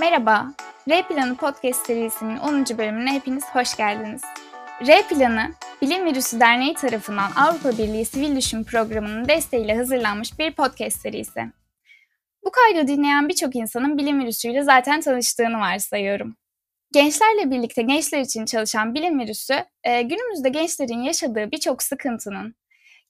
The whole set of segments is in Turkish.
Merhaba, R Planı Podcast serisinin 10. bölümüne hepiniz hoş geldiniz. R Planı, Bilim Virüsü Derneği tarafından Avrupa Birliği Sivil Düşün Programı'nın desteğiyle hazırlanmış bir podcast serisi. Bu kaydı dinleyen birçok insanın bilim virüsüyle zaten tanıştığını varsayıyorum. Gençlerle birlikte gençler için çalışan bilim virüsü, e, günümüzde gençlerin yaşadığı birçok sıkıntının,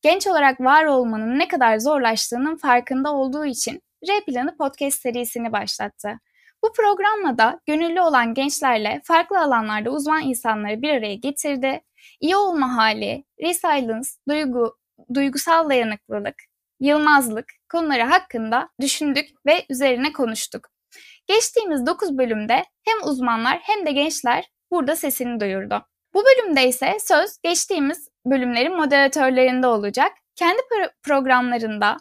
genç olarak var olmanın ne kadar zorlaştığının farkında olduğu için R Planı podcast serisini başlattı. Bu programla da gönüllü olan gençlerle farklı alanlarda uzman insanları bir araya getirdi. İyi olma hali, resilience, duygu, duygusal dayanıklılık, yılmazlık konuları hakkında düşündük ve üzerine konuştuk. Geçtiğimiz 9 bölümde hem uzmanlar hem de gençler burada sesini duyurdu. Bu bölümde ise söz geçtiğimiz bölümlerin moderatörlerinde olacak. Kendi programlarında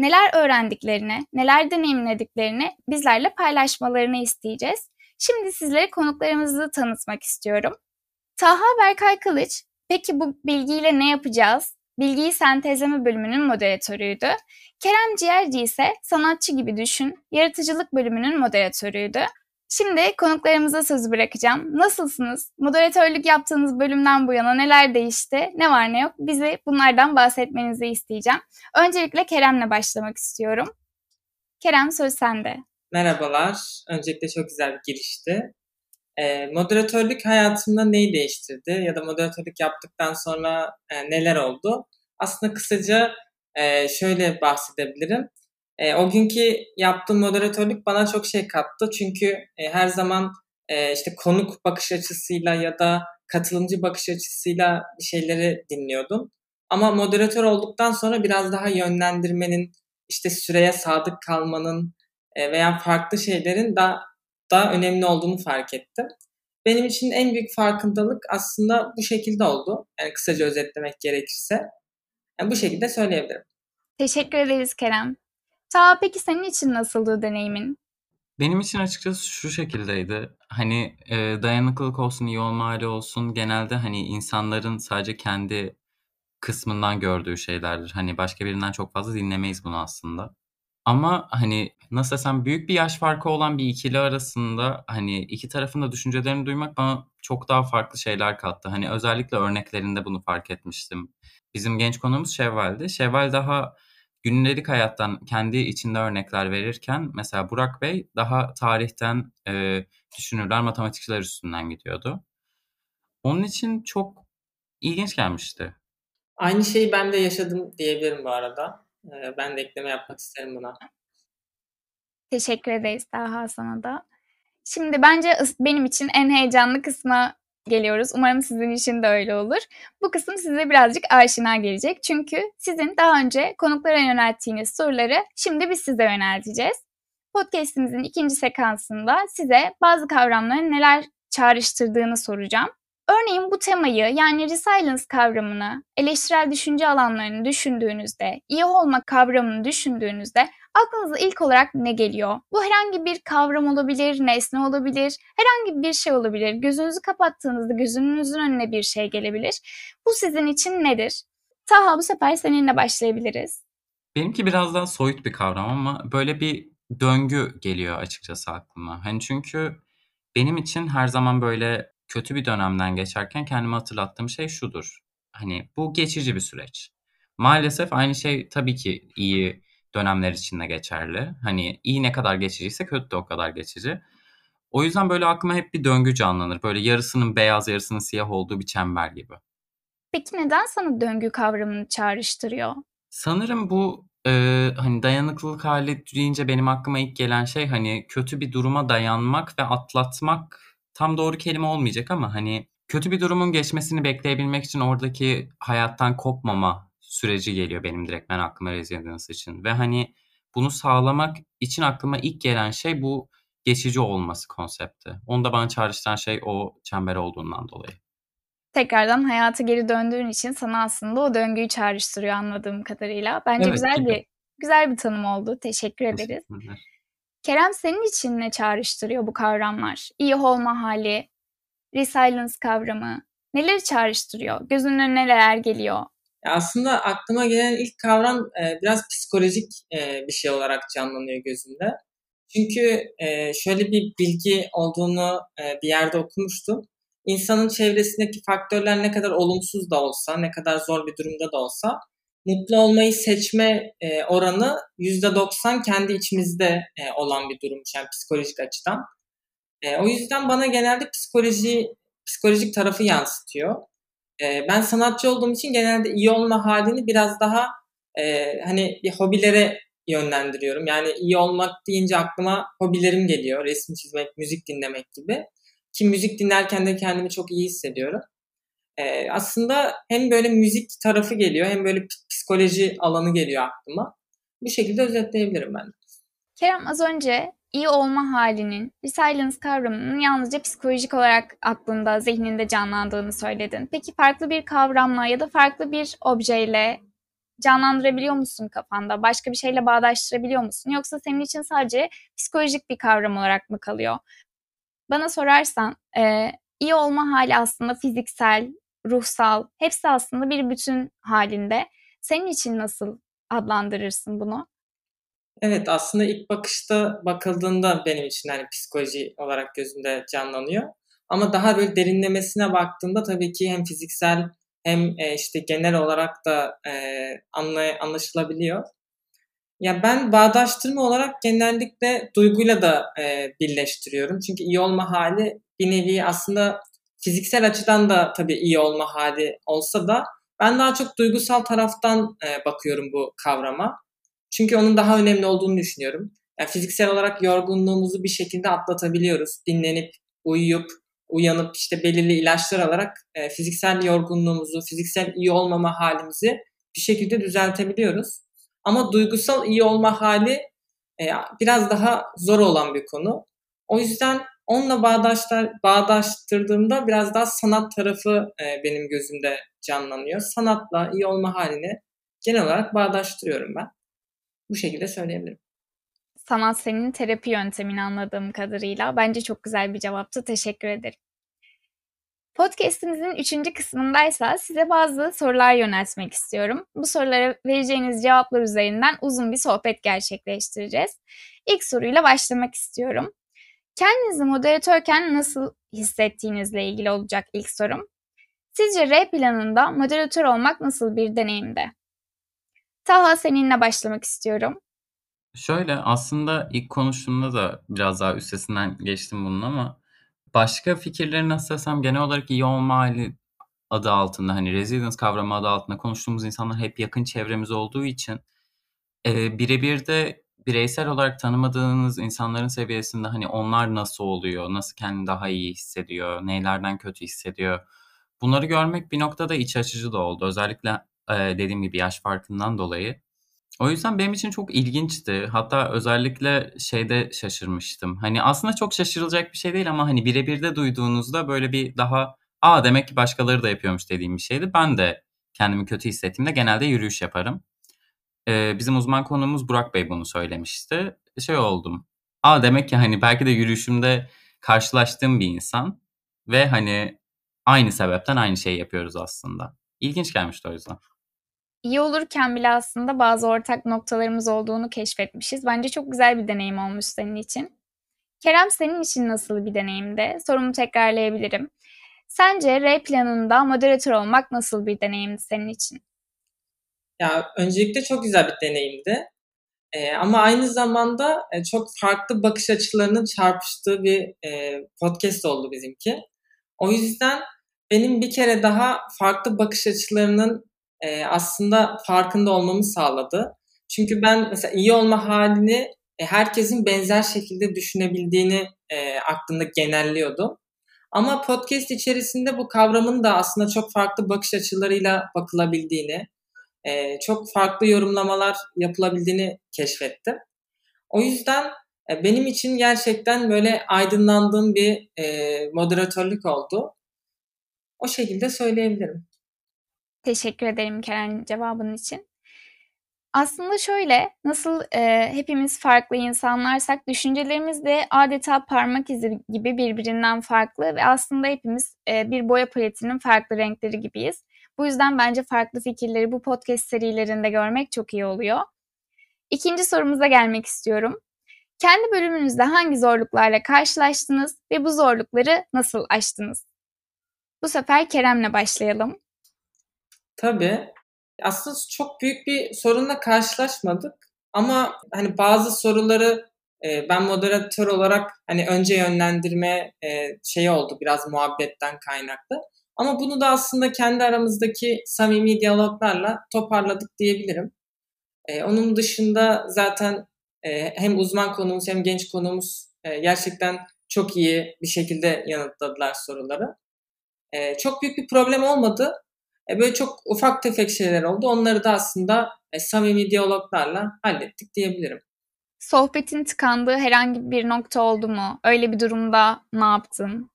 neler öğrendiklerini, neler deneyimlediklerini bizlerle paylaşmalarını isteyeceğiz. Şimdi sizlere konuklarımızı tanıtmak istiyorum. Taha Berkay Kılıç, peki bu bilgiyle ne yapacağız? Bilgiyi sentezleme bölümünün moderatörüydü. Kerem Ciğerci ise sanatçı gibi düşün, yaratıcılık bölümünün moderatörüydü. Şimdi konuklarımıza söz bırakacağım. Nasılsınız? Moderatörlük yaptığınız bölümden bu yana neler değişti? Ne var ne yok? Bize bunlardan bahsetmenizi isteyeceğim. Öncelikle Kerem'le başlamak istiyorum. Kerem söz sende. Merhabalar. Öncelikle çok güzel bir girişti. E, moderatörlük hayatımda neyi değiştirdi ya da moderatörlük yaptıktan sonra e, neler oldu? Aslında kısaca e, şöyle bahsedebilirim. E, o günkü yaptığım moderatörlük bana çok şey kattı. Çünkü e, her zaman e, işte konuk bakış açısıyla ya da katılımcı bakış açısıyla bir şeyleri dinliyordum. Ama moderatör olduktan sonra biraz daha yönlendirmenin, işte süreye sadık kalmanın e, veya farklı şeylerin daha daha önemli olduğunu fark ettim. Benim için en büyük farkındalık aslında bu şekilde oldu. Yani kısaca özetlemek gerekirse. Yani bu şekilde söyleyebilirim. Teşekkür ederiz Kerem. Ta peki senin için nasıldı deneyimin? Benim için açıkçası şu şekildeydi. Hani e, dayanıklılık olsun, iyi olma hali olsun genelde hani insanların sadece kendi kısmından gördüğü şeylerdir. Hani başka birinden çok fazla dinlemeyiz bunu aslında. Ama hani nasıl desem büyük bir yaş farkı olan bir ikili arasında hani iki tarafın da düşüncelerini duymak bana çok daha farklı şeyler kattı. Hani özellikle örneklerinde bunu fark etmiştim. Bizim genç konuğumuz Şevval'di. Şevval daha gündelik hayattan kendi içinde örnekler verirken mesela Burak Bey daha tarihten e, düşünürler, matematikçiler üstünden gidiyordu. Onun için çok ilginç gelmişti. Aynı şeyi ben de yaşadım diyebilirim bu arada. Ben de ekleme yapmak isterim buna. Teşekkür ederiz daha sana da. Şimdi bence benim için en heyecanlı kısma geliyoruz. Umarım sizin için de öyle olur. Bu kısım size birazcık aşina gelecek. Çünkü sizin daha önce konuklara yönelttiğiniz soruları şimdi biz size yönelteceğiz. Podcast'imizin ikinci sekansında size bazı kavramların neler çağrıştırdığını soracağım. Örneğin bu temayı yani resilience kavramını, eleştirel düşünce alanlarını düşündüğünüzde, iyi olma kavramını düşündüğünüzde aklınıza ilk olarak ne geliyor? Bu herhangi bir kavram olabilir, nesne olabilir, herhangi bir şey olabilir. Gözünüzü kapattığınızda gözünüzün önüne bir şey gelebilir. Bu sizin için nedir? Taha bu sefer seninle başlayabiliriz. Benimki biraz daha soyut bir kavram ama böyle bir döngü geliyor açıkçası aklıma. Hani çünkü benim için her zaman böyle kötü bir dönemden geçerken kendime hatırlattığım şey şudur. Hani bu geçici bir süreç. Maalesef aynı şey tabii ki iyi dönemler için de geçerli. Hani iyi ne kadar geçiciyse kötü de o kadar geçici. O yüzden böyle aklıma hep bir döngü canlanır. Böyle yarısının beyaz yarısının siyah olduğu bir çember gibi. Peki neden sana döngü kavramını çağrıştırıyor? Sanırım bu e, hani dayanıklılık hali deyince benim aklıma ilk gelen şey hani kötü bir duruma dayanmak ve atlatmak tam doğru kelime olmayacak ama hani kötü bir durumun geçmesini bekleyebilmek için oradaki hayattan kopmama süreci geliyor benim direkt ben aklıma resilience için. Ve hani bunu sağlamak için aklıma ilk gelen şey bu geçici olması konsepti. Onu da bana çağrıştıran şey o çember olduğundan dolayı. Tekrardan hayata geri döndüğün için sana aslında o döngüyü çağrıştırıyor anladığım kadarıyla. Bence evet, güzel gibi. bir güzel bir tanım oldu. Teşekkür ederiz. Kerem senin için ne çağrıştırıyor bu kavramlar? İyi olma hali, resilience kavramı neleri çağrıştırıyor? Gözünün önüne neler geliyor? Aslında aklıma gelen ilk kavram e, biraz psikolojik e, bir şey olarak canlanıyor gözümde. Çünkü e, şöyle bir bilgi olduğunu bir yerde okumuştum. İnsanın çevresindeki faktörler ne kadar olumsuz da olsa, ne kadar zor bir durumda da olsa mutlu olmayı seçme oranı %90 kendi içimizde olan bir durum yani psikolojik açıdan. O yüzden bana genelde psikoloji psikolojik tarafı yansıtıyor. E, ben sanatçı olduğum için genelde iyi olma halini biraz daha e, hani bir hobilere yönlendiriyorum. Yani iyi olmak deyince aklıma hobilerim geliyor. Resim çizmek, müzik dinlemek gibi. Ki müzik dinlerken de kendimi çok iyi hissediyorum. Ee, aslında hem böyle müzik tarafı geliyor hem böyle psikoloji alanı geliyor aklıma. Bu şekilde özetleyebilirim ben. Kerem az önce iyi olma halinin, resilience kavramının yalnızca psikolojik olarak aklında, zihninde canlandığını söyledin. Peki farklı bir kavramla ya da farklı bir objeyle canlandırabiliyor musun kafanda? Başka bir şeyle bağdaştırabiliyor musun? Yoksa senin için sadece psikolojik bir kavram olarak mı kalıyor? Bana sorarsan e, iyi olma hali aslında fiziksel, ruhsal, hepsi aslında bir bütün halinde. Senin için nasıl adlandırırsın bunu? Evet aslında ilk bakışta bakıldığında benim için hani psikoloji olarak gözümde canlanıyor. Ama daha böyle derinlemesine baktığımda tabii ki hem fiziksel hem e, işte genel olarak da e, anlaşılabiliyor. Ya ben bağdaştırma olarak genellikle duyguyla da e, birleştiriyorum. Çünkü iyi olma hali bir nevi aslında fiziksel açıdan da tabii iyi olma hali olsa da ben daha çok duygusal taraftan bakıyorum bu kavrama. Çünkü onun daha önemli olduğunu düşünüyorum. Yani fiziksel olarak yorgunluğumuzu bir şekilde atlatabiliyoruz. Dinlenip, uyuyup, uyanıp işte belirli ilaçlar alarak e, fiziksel yorgunluğumuzu, fiziksel iyi olmama halimizi bir şekilde düzeltebiliyoruz. Ama duygusal iyi olma hali e, biraz daha zor olan bir konu. O yüzden onunla bağdaşlar, bağdaştırdığımda biraz daha sanat tarafı e, benim gözümde canlanıyor. Sanatla iyi olma halini genel olarak bağdaştırıyorum ben. Bu şekilde söyleyebilirim. Sanat senin terapi yöntemin anladığım kadarıyla. Bence çok güzel bir cevaptı. Teşekkür ederim. Podcast'imizin üçüncü kısmındaysa size bazı sorular yöneltmek istiyorum. Bu sorulara vereceğiniz cevaplar üzerinden uzun bir sohbet gerçekleştireceğiz. İlk soruyla başlamak istiyorum. Kendinizi moderatörken nasıl hissettiğinizle ilgili olacak ilk sorum. Sizce R planında moderatör olmak nasıl bir deneyimde? Taha seninle başlamak istiyorum. Şöyle aslında ilk konuştuğumda da biraz daha üstesinden geçtim bunun ama başka fikirleri nasıl desem genel olarak iyi olma hali adı altında hani resilience kavramı adı altında konuştuğumuz insanlar hep yakın çevremiz olduğu için e, birebir de bireysel olarak tanımadığınız insanların seviyesinde hani onlar nasıl oluyor, nasıl kendini daha iyi hissediyor, neylerden kötü hissediyor. Bunları görmek bir noktada iç açıcı da oldu. Özellikle dediğim gibi yaş farkından dolayı. O yüzden benim için çok ilginçti. Hatta özellikle şeyde şaşırmıştım. Hani aslında çok şaşırılacak bir şey değil ama hani birebir de duyduğunuzda böyle bir daha aa demek ki başkaları da yapıyormuş dediğim bir şeydi. Ben de kendimi kötü hissettiğimde genelde yürüyüş yaparım. Ee, bizim uzman konuğumuz Burak Bey bunu söylemişti. Şey oldum. Aa demek ki hani belki de yürüyüşümde karşılaştığım bir insan ve hani aynı sebepten aynı şeyi yapıyoruz aslında. İlginç gelmişti o yüzden. İyi olurken bile aslında bazı ortak noktalarımız olduğunu keşfetmişiz. Bence çok güzel bir deneyim olmuş senin için. Kerem senin için nasıl bir deneyimdi? Sorumu tekrarlayabilirim. Sence R planında moderatör olmak nasıl bir deneyimdi senin için? Ya öncelikle çok güzel bir deneyimdi. Ee, ama aynı zamanda e, çok farklı bakış açılarının çarpıştığı bir e, podcast oldu bizimki. O yüzden benim bir kere daha farklı bakış açılarının e, aslında farkında olmamı sağladı. Çünkü ben mesela iyi olma halini e, herkesin benzer şekilde düşünebildiğini e, aklımda genelliyordum. Ama podcast içerisinde bu kavramın da aslında çok farklı bakış açılarıyla bakılabildiğini, e, çok farklı yorumlamalar yapılabildiğini keşfettim. O yüzden e, benim için gerçekten böyle aydınlandığım bir e, moderatörlük oldu. O şekilde söyleyebilirim. Teşekkür ederim Kerem cevabın için. Aslında şöyle, nasıl e, hepimiz farklı insanlarsak düşüncelerimiz de adeta parmak izi gibi birbirinden farklı ve aslında hepimiz e, bir boya paletinin farklı renkleri gibiyiz. Bu yüzden bence farklı fikirleri bu podcast serilerinde görmek çok iyi oluyor. İkinci sorumuza gelmek istiyorum. Kendi bölümünüzde hangi zorluklarla karşılaştınız ve bu zorlukları nasıl aştınız? Bu sefer Kerem'le başlayalım. Tabii. Aslında çok büyük bir sorunla karşılaşmadık. Ama hani bazı soruları e, ben moderatör olarak hani önce yönlendirme e, şey oldu biraz muhabbetten kaynaklı. Ama bunu da aslında kendi aramızdaki samimi diyaloglarla toparladık diyebilirim. E, onun dışında zaten e, hem uzman konuğumuz hem genç konuğumuz gerçekten çok iyi bir şekilde yanıtladılar soruları. E, çok büyük bir problem olmadı. E, böyle çok ufak tefek şeyler oldu. Onları da aslında e, samimi diyaloglarla hallettik diyebilirim. Sohbetin tıkandığı herhangi bir nokta oldu mu? Öyle bir durumda ne yaptın?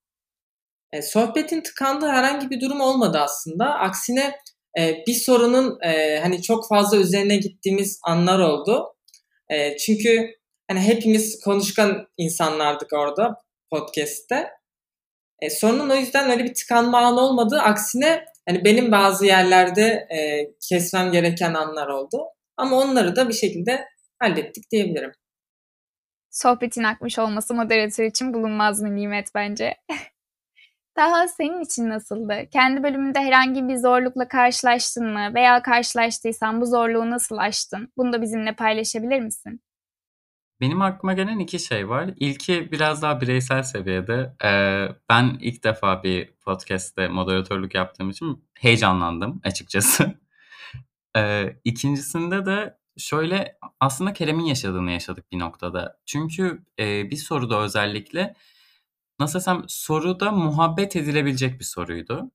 E, sohbetin tıkandığı herhangi bir durum olmadı aslında. Aksine e, bir sorunun e, hani çok fazla üzerine gittiğimiz anlar oldu. E, çünkü hani hepimiz konuşkan insanlardık orada podcast'te. E, sorunun o yüzden öyle bir tıkanma anı olmadı. Aksine hani benim bazı yerlerde e, kesmem gereken anlar oldu. Ama onları da bir şekilde hallettik diyebilirim. Sohbetin akmış olması moderatör için bulunmaz bir nimet bence. Daha senin için nasıldı? Kendi bölümünde herhangi bir zorlukla karşılaştın mı? Veya karşılaştıysan bu zorluğu nasıl aştın? Bunu da bizimle paylaşabilir misin? Benim aklıma gelen iki şey var. İlki biraz daha bireysel seviyede. Ee, ben ilk defa bir podcast'te moderatörlük yaptığım için heyecanlandım açıkçası. ee, ikincisinde de şöyle aslında Kerem'in yaşadığını yaşadık bir noktada. Çünkü e, bir soruda özellikle nasıl desem soruda muhabbet edilebilecek bir soruydu.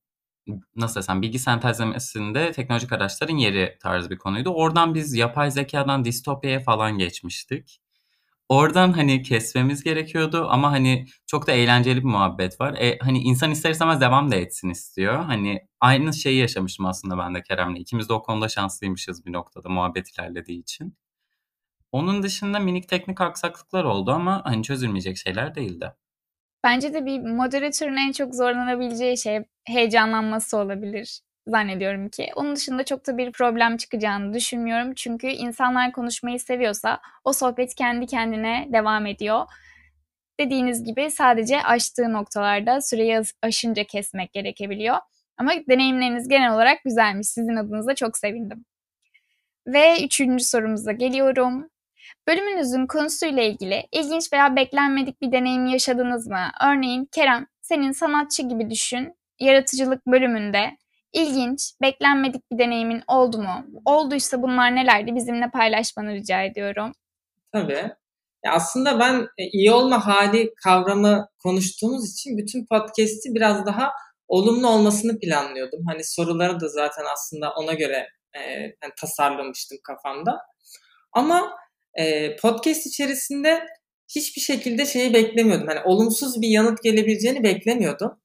Nasıl desem bilgi sentezlemesinde teknolojik araçların yeri tarzı bir konuydu. Oradan biz yapay zekadan distopyaya falan geçmiştik. Oradan hani kesmemiz gerekiyordu ama hani çok da eğlenceli bir muhabbet var. E, hani insan ister istemez devam da etsin istiyor. Hani aynı şeyi yaşamıştım aslında ben de Kerem'le. İkimiz de o konuda şanslıymışız bir noktada muhabbet ilerlediği için. Onun dışında minik teknik aksaklıklar oldu ama hani çözülmeyecek şeyler değildi. Bence de bir moderatörün en çok zorlanabileceği şey heyecanlanması olabilir zannediyorum ki. Onun dışında çok da bir problem çıkacağını düşünmüyorum. Çünkü insanlar konuşmayı seviyorsa o sohbet kendi kendine devam ediyor. Dediğiniz gibi sadece aştığı noktalarda süreyi aşınca kesmek gerekebiliyor. Ama deneyimleriniz genel olarak güzelmiş. Sizin adınıza çok sevindim. Ve üçüncü sorumuza geliyorum. Bölümünüzün konusuyla ilgili ilginç veya beklenmedik bir deneyim yaşadınız mı? Örneğin Kerem, senin sanatçı gibi düşün, yaratıcılık bölümünde ilginç, beklenmedik bir deneyimin oldu mu? Olduysa bunlar nelerdi? Bizimle paylaşmanı rica ediyorum. Tabii. Ya aslında ben e, iyi olma hali kavramı konuştuğumuz için bütün podcast'i biraz daha olumlu olmasını planlıyordum. Hani soruları da zaten aslında ona göre e, yani tasarlamıştım kafamda. Ama e, podcast içerisinde hiçbir şekilde şeyi beklemiyordum. Hani olumsuz bir yanıt gelebileceğini beklemiyordum.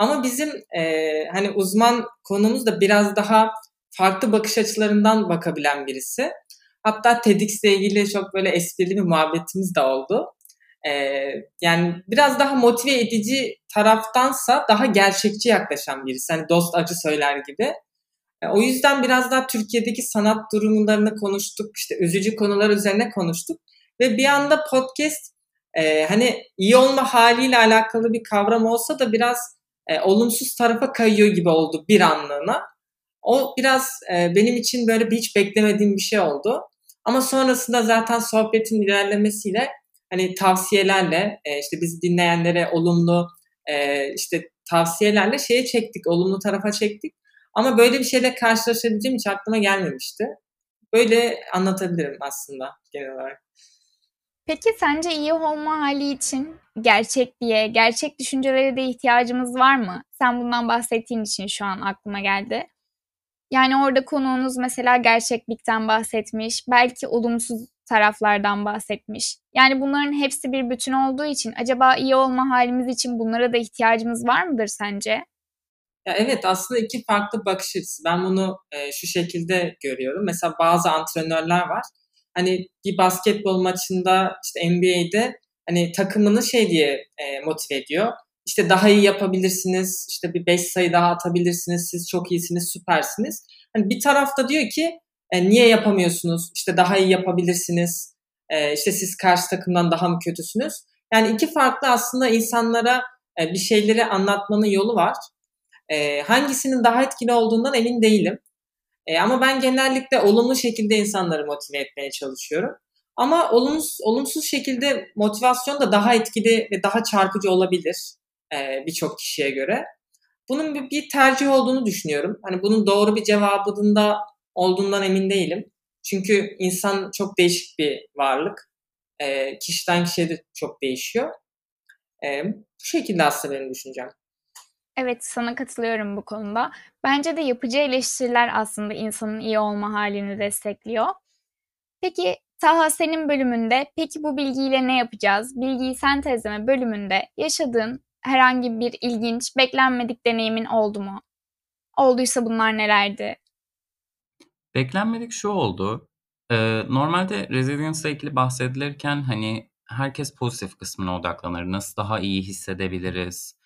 Ama bizim e, hani uzman konumuz da biraz daha farklı bakış açılarından bakabilen birisi. Hatta TEDx'le ilgili çok böyle esprili bir muhabbetimiz de oldu. Ee, yani biraz daha motive edici taraftansa daha gerçekçi yaklaşan birisi. Hani dost acı söyler gibi. E, o yüzden biraz daha Türkiye'deki sanat durumlarını konuştuk. İşte üzücü konular üzerine konuştuk. Ve bir anda podcast e, hani iyi olma haliyle alakalı bir kavram olsa da biraz e, olumsuz tarafa kayıyor gibi oldu bir anlığına. O biraz e, benim için böyle bir hiç beklemediğim bir şey oldu. Ama sonrasında zaten sohbetin ilerlemesiyle hani tavsiyelerle e, işte bizi dinleyenlere olumlu e, işte tavsiyelerle şeye çektik, olumlu tarafa çektik. Ama böyle bir şeyle karşılaşabileceğim hiç aklıma gelmemişti. Böyle anlatabilirim aslında genel olarak. Peki sence iyi olma hali için gerçekliğe, gerçek düşüncelere de ihtiyacımız var mı? Sen bundan bahsettiğin için şu an aklıma geldi. Yani orada konuğunuz mesela gerçeklikten bahsetmiş, belki olumsuz taraflardan bahsetmiş. Yani bunların hepsi bir bütün olduğu için acaba iyi olma halimiz için bunlara da ihtiyacımız var mıdır sence? Ya evet aslında iki farklı bakış açısı. Ben bunu e, şu şekilde görüyorum. Mesela bazı antrenörler var. Hani bir basketbol maçında işte NBA'de hani takımını şey diye e, motive ediyor. İşte daha iyi yapabilirsiniz. İşte bir 5 sayı daha atabilirsiniz. Siz çok iyisiniz, süpersiniz. Hani bir tarafta diyor ki e, niye yapamıyorsunuz? İşte daha iyi yapabilirsiniz. e, işte siz karşı takımdan daha mı kötüsünüz? Yani iki farklı aslında insanlara e, bir şeyleri anlatmanın yolu var. E, hangisinin daha etkili olduğundan emin değilim. E, ama ben genellikle olumlu şekilde insanları motive etmeye çalışıyorum. Ama olumsuz, olumsuz şekilde motivasyon da daha etkili ve daha çarpıcı olabilir e, birçok kişiye göre. Bunun bir, bir tercih olduğunu düşünüyorum. Hani bunun doğru bir cevabında olduğundan emin değilim. Çünkü insan çok değişik bir varlık. E, kişiden kişiye de çok değişiyor. E, bu şekilde aslında benim düşüncem. Evet, sana katılıyorum bu konuda. Bence de yapıcı eleştiriler aslında insanın iyi olma halini destekliyor. Peki Taha senin bölümünde peki bu bilgiyle ne yapacağız? Bilgiyi sentezleme bölümünde yaşadığın herhangi bir ilginç, beklenmedik deneyimin oldu mu? Olduysa bunlar nelerdi? Beklenmedik şu oldu. Ee, normalde resilience ile ilgili bahsedilirken hani herkes pozitif kısmına odaklanır. Nasıl daha iyi hissedebiliriz?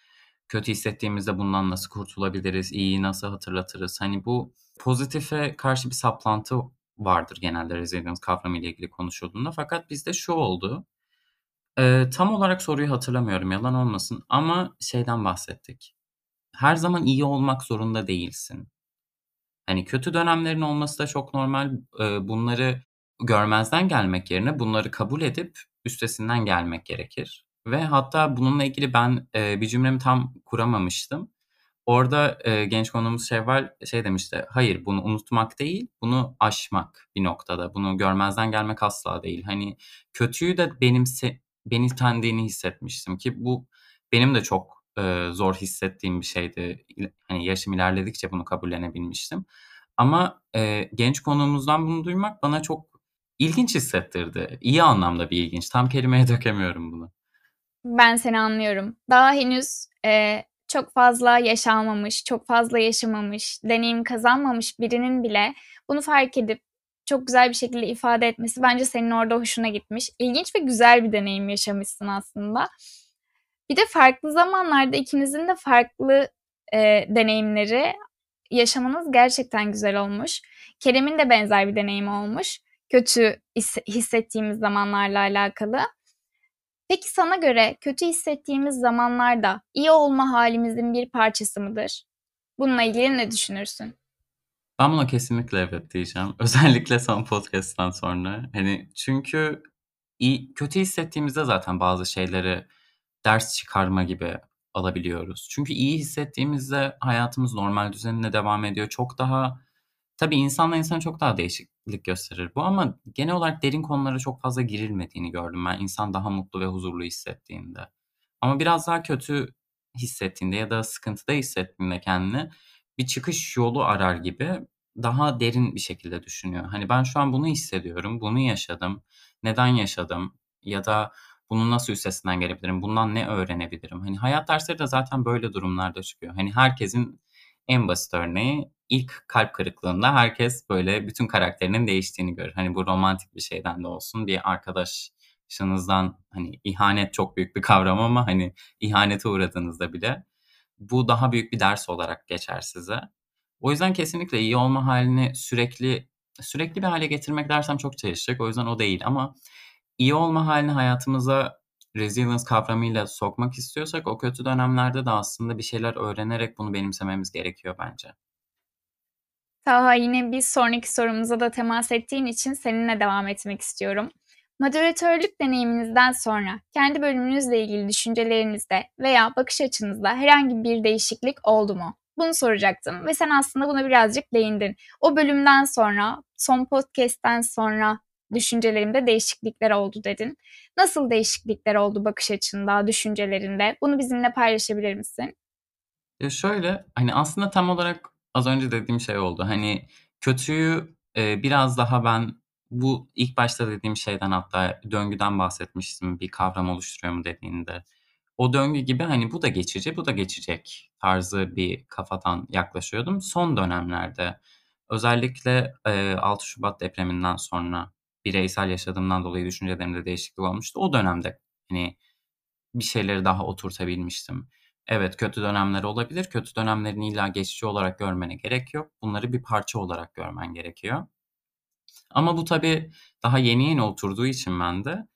Kötü hissettiğimizde bundan nasıl kurtulabiliriz? İyiyi nasıl hatırlatırız? Hani bu pozitife karşı bir saplantı vardır genelde resilience kavramı ile ilgili konuşulduğunda. Fakat bizde şu oldu. E, tam olarak soruyu hatırlamıyorum yalan olmasın ama şeyden bahsettik. Her zaman iyi olmak zorunda değilsin. Hani kötü dönemlerin olması da çok normal. E, bunları görmezden gelmek yerine bunları kabul edip üstesinden gelmek gerekir. Ve hatta bununla ilgili ben e, bir cümlemi tam kuramamıştım. Orada e, genç konuğumuz Şevval şey demişti. Hayır bunu unutmak değil, bunu aşmak bir noktada. Bunu görmezden gelmek asla değil. Hani kötüyü de benimse benimsendiğini hissetmiştim ki bu benim de çok e, zor hissettiğim bir şeydi. Hani yaşım ilerledikçe bunu kabullenebilmiştim. Ama e, genç konuğumuzdan bunu duymak bana çok ilginç hissettirdi. İyi anlamda bir ilginç. Tam kelimeye dökemiyorum bunu. Ben seni anlıyorum. Daha henüz e, çok fazla yaşanmamış, çok fazla yaşamamış, deneyim kazanmamış birinin bile bunu fark edip çok güzel bir şekilde ifade etmesi bence senin orada hoşuna gitmiş. İlginç ve güzel bir deneyim yaşamışsın aslında. Bir de farklı zamanlarda ikinizin de farklı e, deneyimleri yaşamanız gerçekten güzel olmuş. Kerem'in de benzer bir deneyim olmuş. Kötü hissettiğimiz zamanlarla alakalı. Peki sana göre kötü hissettiğimiz zamanlarda iyi olma halimizin bir parçası mıdır? Bununla ilgili ne düşünürsün? Ben buna kesinlikle evet diyeceğim. Özellikle son podcast'tan sonra. Hani çünkü iyi, kötü hissettiğimizde zaten bazı şeyleri ders çıkarma gibi alabiliyoruz. Çünkü iyi hissettiğimizde hayatımız normal düzenine devam ediyor. Çok daha tabii insanla insan çok daha değişiklik gösterir bu ama genel olarak derin konulara çok fazla girilmediğini gördüm ben. İnsan daha mutlu ve huzurlu hissettiğinde. Ama biraz daha kötü hissettiğinde ya da sıkıntıda hissettiğinde kendini bir çıkış yolu arar gibi daha derin bir şekilde düşünüyor. Hani ben şu an bunu hissediyorum, bunu yaşadım, neden yaşadım ya da bunun nasıl üstesinden gelebilirim, bundan ne öğrenebilirim? Hani hayat dersleri de zaten böyle durumlarda çıkıyor. Hani herkesin en basit örneği ilk kalp kırıklığında herkes böyle bütün karakterinin değiştiğini görür. Hani bu romantik bir şeyden de olsun bir arkadaşınızdan hani ihanet çok büyük bir kavram ama hani ihanete uğradığınızda bile bu daha büyük bir ders olarak geçer size. O yüzden kesinlikle iyi olma halini sürekli sürekli bir hale getirmek dersem çok çalışacak. O yüzden o değil ama iyi olma halini hayatımıza resilience kavramıyla sokmak istiyorsak o kötü dönemlerde de aslında bir şeyler öğrenerek bunu benimsememiz gerekiyor bence. Taha yine bir sonraki sorumuza da temas ettiğin için seninle devam etmek istiyorum. Moderatörlük deneyiminizden sonra kendi bölümünüzle ilgili düşüncelerinizde veya bakış açınızda herhangi bir değişiklik oldu mu? Bunu soracaktım ve sen aslında buna birazcık değindin. O bölümden sonra, son podcast'ten sonra düşüncelerimde değişiklikler oldu dedin. Nasıl değişiklikler oldu bakış açında, düşüncelerinde? Bunu bizimle paylaşabilir misin? Ya şöyle, hani aslında tam olarak az önce dediğim şey oldu. Hani kötüyü e, biraz daha ben bu ilk başta dediğim şeyden hatta döngüden bahsetmiştim bir kavram oluşturuyor mu dediğinde. O döngü gibi hani bu da geçici, bu da geçecek tarzı bir kafadan yaklaşıyordum. Son dönemlerde özellikle e, 6 Şubat depreminden sonra bireysel yaşadığımdan dolayı düşüncelerimde değişiklik olmuştu. O dönemde hani bir şeyleri daha oturtabilmiştim. Evet kötü dönemler olabilir. Kötü dönemlerini illa geçici olarak görmene gerek yok. Bunları bir parça olarak görmen gerekiyor. Ama bu tabii daha yeni yeni oturduğu için ben de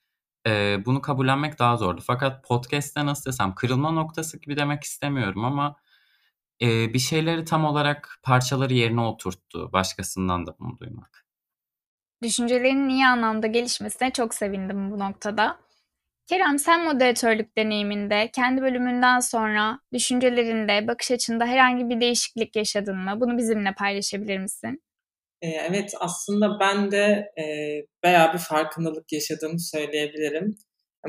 e, bunu kabullenmek daha zordu. Fakat podcast'te nasıl desem kırılma noktası gibi demek istemiyorum ama e, bir şeyleri tam olarak parçaları yerine oturttu başkasından da bunu duymak. Düşüncelerinin iyi anlamda gelişmesine çok sevindim bu noktada. Kerem sen moderatörlük deneyiminde kendi bölümünden sonra düşüncelerinde, bakış açında herhangi bir değişiklik yaşadın mı? Bunu bizimle paylaşabilir misin? evet aslında ben de e, bayağı bir farkındalık yaşadığımı söyleyebilirim.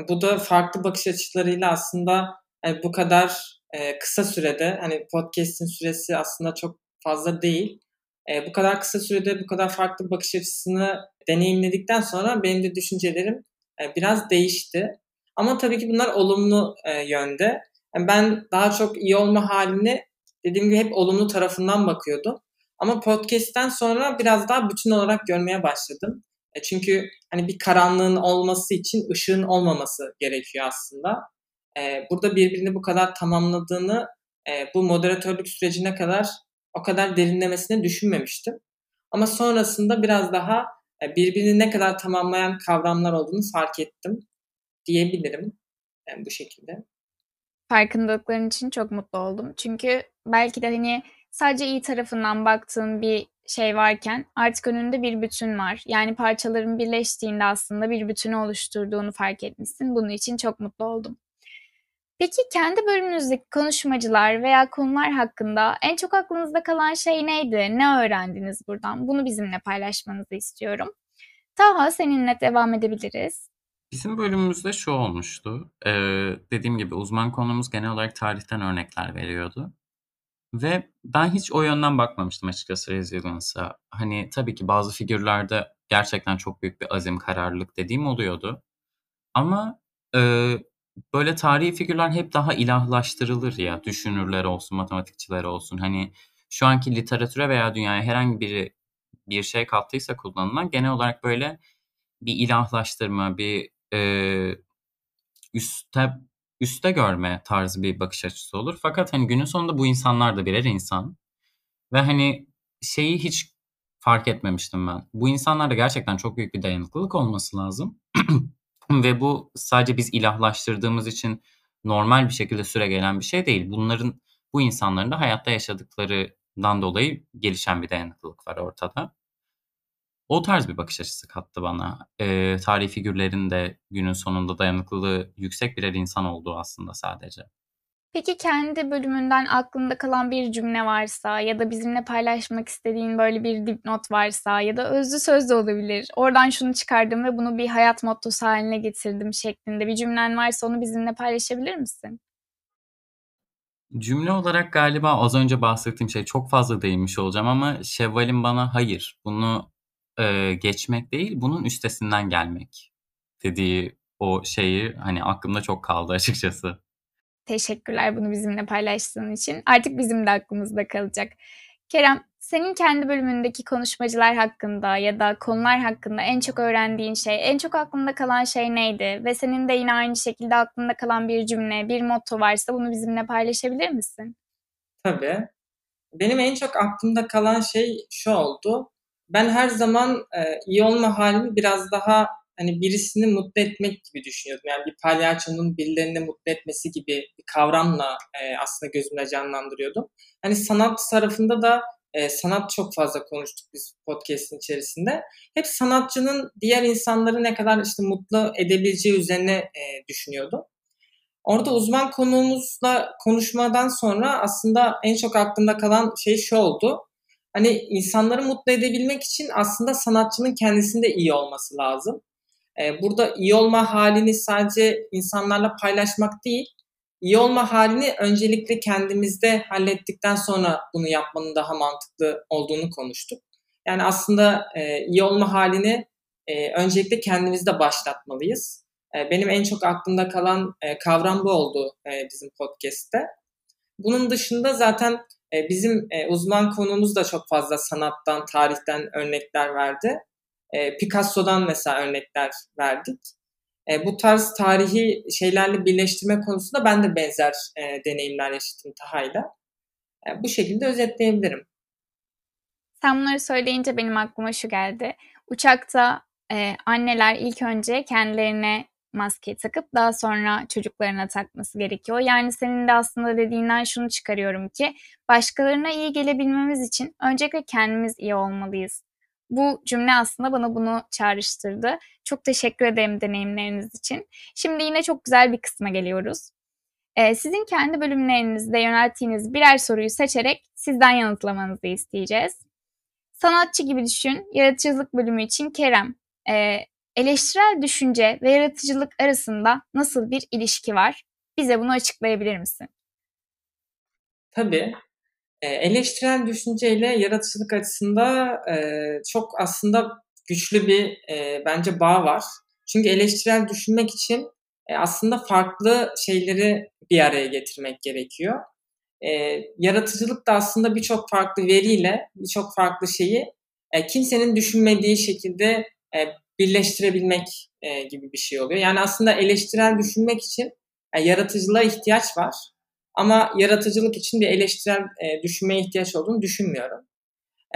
Bu da farklı bakış açılarıyla aslında yani bu kadar e, kısa sürede hani podcast'in süresi aslında çok fazla değil. E, bu kadar kısa sürede bu kadar farklı bakış açısını deneyimledikten sonra benim de düşüncelerim e, biraz değişti. Ama tabii ki bunlar olumlu e, yönde. Yani ben daha çok iyi olma halini dediğim gibi hep olumlu tarafından bakıyordum. Ama podcast'ten sonra biraz daha bütün olarak görmeye başladım. E, çünkü hani bir karanlığın olması için ışığın olmaması gerekiyor aslında. E, burada birbirini bu kadar tamamladığını e, bu moderatörlük sürecine kadar o kadar derinlemesine düşünmemiştim. Ama sonrasında biraz daha e, birbirini ne kadar tamamlayan kavramlar olduğunu fark ettim diyebilirim yani bu şekilde. Farkındalıkların için çok mutlu oldum. Çünkü belki de hani sadece iyi tarafından baktığın bir şey varken artık önünde bir bütün var. Yani parçaların birleştiğinde aslında bir bütünü oluşturduğunu fark etmişsin. Bunun için çok mutlu oldum. Peki kendi bölümünüzdeki konuşmacılar veya konular hakkında en çok aklınızda kalan şey neydi? Ne öğrendiniz buradan? Bunu bizimle paylaşmanızı istiyorum. Taha seninle devam edebiliriz. Bizim bölümümüzde şu olmuştu. Ee, dediğim gibi uzman konumuz genel olarak tarihten örnekler veriyordu. Ve ben hiç o yönden bakmamıştım açıkçası Resilience'a. Hani tabii ki bazı figürlerde gerçekten çok büyük bir azim, kararlılık dediğim oluyordu. Ama e, böyle tarihi figürler hep daha ilahlaştırılır ya. Düşünürler olsun, matematikçiler olsun. Hani şu anki literatüre veya dünyaya herhangi biri bir şey kattıysa kullanılan genel olarak böyle bir ilahlaştırma, bir e, üste üste görme tarzı bir bakış açısı olur. Fakat hani günün sonunda bu insanlar da birer insan. Ve hani şeyi hiç fark etmemiştim ben. Bu insanlarda gerçekten çok büyük bir dayanıklılık olması lazım. Ve bu sadece biz ilahlaştırdığımız için normal bir şekilde süre gelen bir şey değil. Bunların bu insanların da hayatta yaşadıklarından dolayı gelişen bir dayanıklılık var ortada. O tarz bir bakış açısı kattı bana. E, tarihi figürlerin de günün sonunda dayanıklılığı yüksek birer insan olduğu aslında sadece. Peki kendi bölümünden aklında kalan bir cümle varsa ya da bizimle paylaşmak istediğin böyle bir dipnot varsa ya da özlü söz de olabilir. Oradan şunu çıkardım ve bunu bir hayat mottosu haline getirdim şeklinde bir cümlen varsa onu bizimle paylaşabilir misin? Cümle olarak galiba az önce bahsettiğim şey çok fazla değinmiş olacağım ama Şevval'in bana hayır bunu e, geçmek değil bunun üstesinden gelmek dediği o şeyi hani aklımda çok kaldı açıkçası. Teşekkürler bunu bizimle paylaştığın için. Artık bizim de aklımızda kalacak. Kerem, senin kendi bölümündeki konuşmacılar hakkında ya da konular hakkında en çok öğrendiğin şey, en çok aklında kalan şey neydi? Ve senin de yine aynı şekilde aklında kalan bir cümle, bir motto varsa bunu bizimle paylaşabilir misin? Tabii. Benim en çok aklımda kalan şey şu oldu. Ben her zaman e, iyi olma halimi biraz daha hani birisini mutlu etmek gibi düşünüyordum. Yani bir palyaçonun birilerini mutlu etmesi gibi bir kavramla e, aslında gözümde canlandırıyordum. Hani sanat tarafında da e, sanat çok fazla konuştuk biz podcast'in içerisinde. Hep sanatçının diğer insanları ne kadar işte mutlu edebileceği üzerine e, düşünüyordum. Orada uzman konuğumuzla konuşmadan sonra aslında en çok aklımda kalan şey şu oldu. Hani insanları mutlu edebilmek için aslında sanatçının kendisinde iyi olması lazım. Ee, burada iyi olma halini sadece insanlarla paylaşmak değil, iyi olma halini öncelikle kendimizde hallettikten sonra bunu yapmanın daha mantıklı olduğunu konuştuk. Yani aslında e, iyi olma halini e, öncelikle kendimizde başlatmalıyız. E, benim en çok aklımda kalan e, kavram bu oldu e, bizim podcast'te. Bunun dışında zaten e, bizim e, uzman konumuz da çok fazla sanattan, tarihten örnekler verdi. E, Picasso'dan mesela örnekler verdik. Bu tarz tarihi şeylerle birleştirme konusunda ben de benzer deneyimler yaşadım Taha'yla. Bu şekilde özetleyebilirim. Sen bunları söyleyince benim aklıma şu geldi. Uçakta anneler ilk önce kendilerine maske takıp daha sonra çocuklarına takması gerekiyor. Yani senin de aslında dediğinden şunu çıkarıyorum ki başkalarına iyi gelebilmemiz için öncelikle kendimiz iyi olmalıyız. Bu cümle aslında bana bunu çağrıştırdı. Çok teşekkür ederim deneyimleriniz için. Şimdi yine çok güzel bir kısma geliyoruz. Ee, sizin kendi bölümlerinizde yönelttiğiniz birer soruyu seçerek sizden yanıtlamanızı isteyeceğiz. Sanatçı gibi düşün, yaratıcılık bölümü için Kerem. Ee, eleştirel düşünce ve yaratıcılık arasında nasıl bir ilişki var? Bize bunu açıklayabilir misin? Tabii. E, eleştirel düşünceyle yaratıcılık açısında e, çok aslında güçlü bir e, bence bağ var. Çünkü eleştirel düşünmek için e, aslında farklı şeyleri bir araya getirmek gerekiyor. Yaratıcılık da aslında birçok farklı veriyle birçok farklı şeyi kimsenin düşünmediği şekilde birleştirebilmek e, gibi bir şey oluyor. Yani aslında eleştirel düşünmek için e, yaratıcılığa ihtiyaç var. Ama yaratıcılık için bir eleştirel e, düşünmeye ihtiyaç olduğunu düşünmüyorum.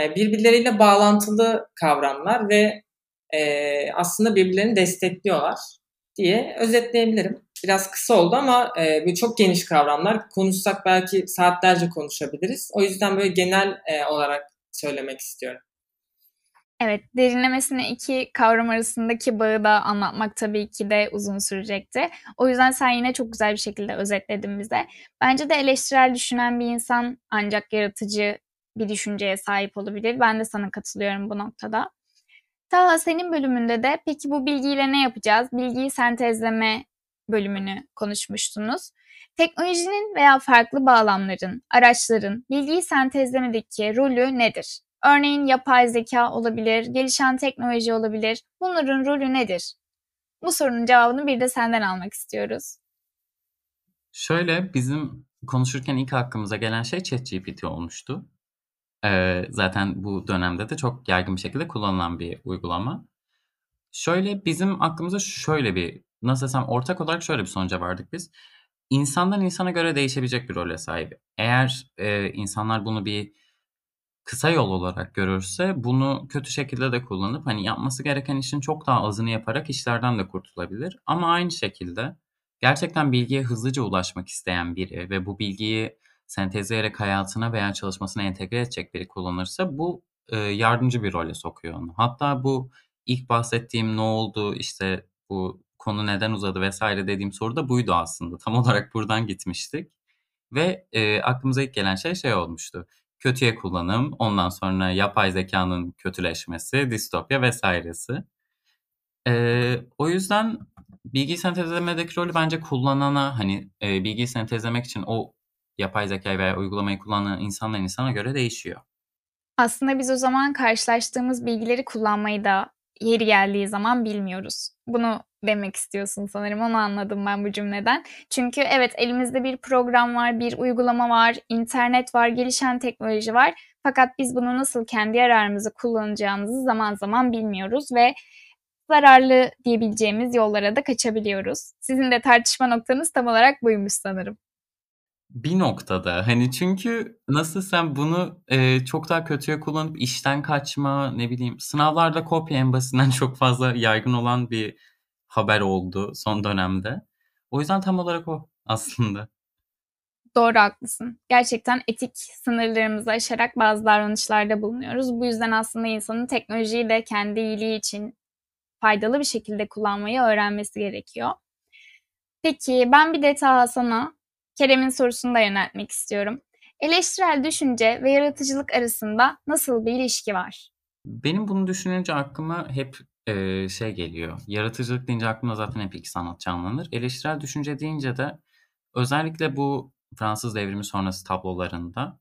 E, birbirleriyle bağlantılı kavramlar ve e, aslında birbirlerini destekliyorlar diye özetleyebilirim. Biraz kısa oldu ama e, çok geniş kavramlar. Konuşsak belki saatlerce konuşabiliriz. O yüzden böyle genel e, olarak söylemek istiyorum. Evet, derinlemesine iki kavram arasındaki bağı da anlatmak tabii ki de uzun sürecekti. O yüzden sen yine çok güzel bir şekilde özetledin bize. Bence de eleştirel düşünen bir insan ancak yaratıcı bir düşünceye sahip olabilir. Ben de sana katılıyorum bu noktada. Taha senin bölümünde de peki bu bilgiyle ne yapacağız? Bilgiyi sentezleme bölümünü konuşmuştunuz. Teknolojinin veya farklı bağlamların, araçların bilgiyi sentezlemedeki rolü nedir? Örneğin yapay zeka olabilir, gelişen teknoloji olabilir. Bunların rolü nedir? Bu sorunun cevabını bir de senden almak istiyoruz. Şöyle bizim konuşurken ilk aklımıza gelen şey ChatGPT olmuştu. Ee, zaten bu dönemde de çok yaygın bir şekilde kullanılan bir uygulama. Şöyle bizim aklımıza şöyle bir nasıl desem ortak olarak şöyle bir sonuca vardık biz. İnsandan insana göre değişebilecek bir role sahip. Eğer e, insanlar bunu bir kısa yol olarak görürse bunu kötü şekilde de kullanıp hani yapması gereken işin çok daha azını yaparak işlerden de kurtulabilir. Ama aynı şekilde gerçekten bilgiye hızlıca ulaşmak isteyen biri ve bu bilgiyi sentezleyerek hayatına veya çalışmasına entegre edecek biri kullanırsa bu e, yardımcı bir role sokuyor onu. Hatta bu ilk bahsettiğim ne oldu işte bu konu neden uzadı vesaire dediğim soru da buydu aslında. Tam olarak buradan gitmiştik. Ve e, aklımıza ilk gelen şey şey olmuştu kötüye kullanım, ondan sonra yapay zekanın kötüleşmesi, distopya vesairesi. Ee, o yüzden bilgi sentezlemedeki rolü bence kullanana hani e, bilgi sentezlemek için o yapay zekayı veya uygulamayı kullanan insandan insana göre değişiyor. Aslında biz o zaman karşılaştığımız bilgileri kullanmayı da yeri geldiği zaman bilmiyoruz. Bunu demek istiyorsun sanırım. Onu anladım ben bu cümleden. Çünkü evet elimizde bir program var, bir uygulama var, internet var, gelişen teknoloji var. Fakat biz bunu nasıl kendi yararımızı kullanacağımızı zaman zaman bilmiyoruz ve zararlı diyebileceğimiz yollara da kaçabiliyoruz. Sizin de tartışma noktanız tam olarak buymuş sanırım. Bir noktada hani çünkü nasıl sen bunu e, çok daha kötüye kullanıp işten kaçma ne bileyim sınavlarda kopya en basitinden çok fazla yaygın olan bir haber oldu son dönemde. O yüzden tam olarak o aslında. Doğru haklısın. Gerçekten etik sınırlarımızı aşarak bazı davranışlarda bulunuyoruz. Bu yüzden aslında insanın teknolojiyi de kendi iyiliği için faydalı bir şekilde kullanmayı öğrenmesi gerekiyor. Peki ben bir de sana Kerem'in sorusunu da yöneltmek istiyorum. Eleştirel düşünce ve yaratıcılık arasında nasıl bir ilişki var? Benim bunu düşününce aklıma hep e, şey geliyor. Yaratıcılık deyince aklıma zaten hep iki sanat canlanır. Eleştirel düşünce deyince de özellikle bu Fransız devrimi sonrası tablolarında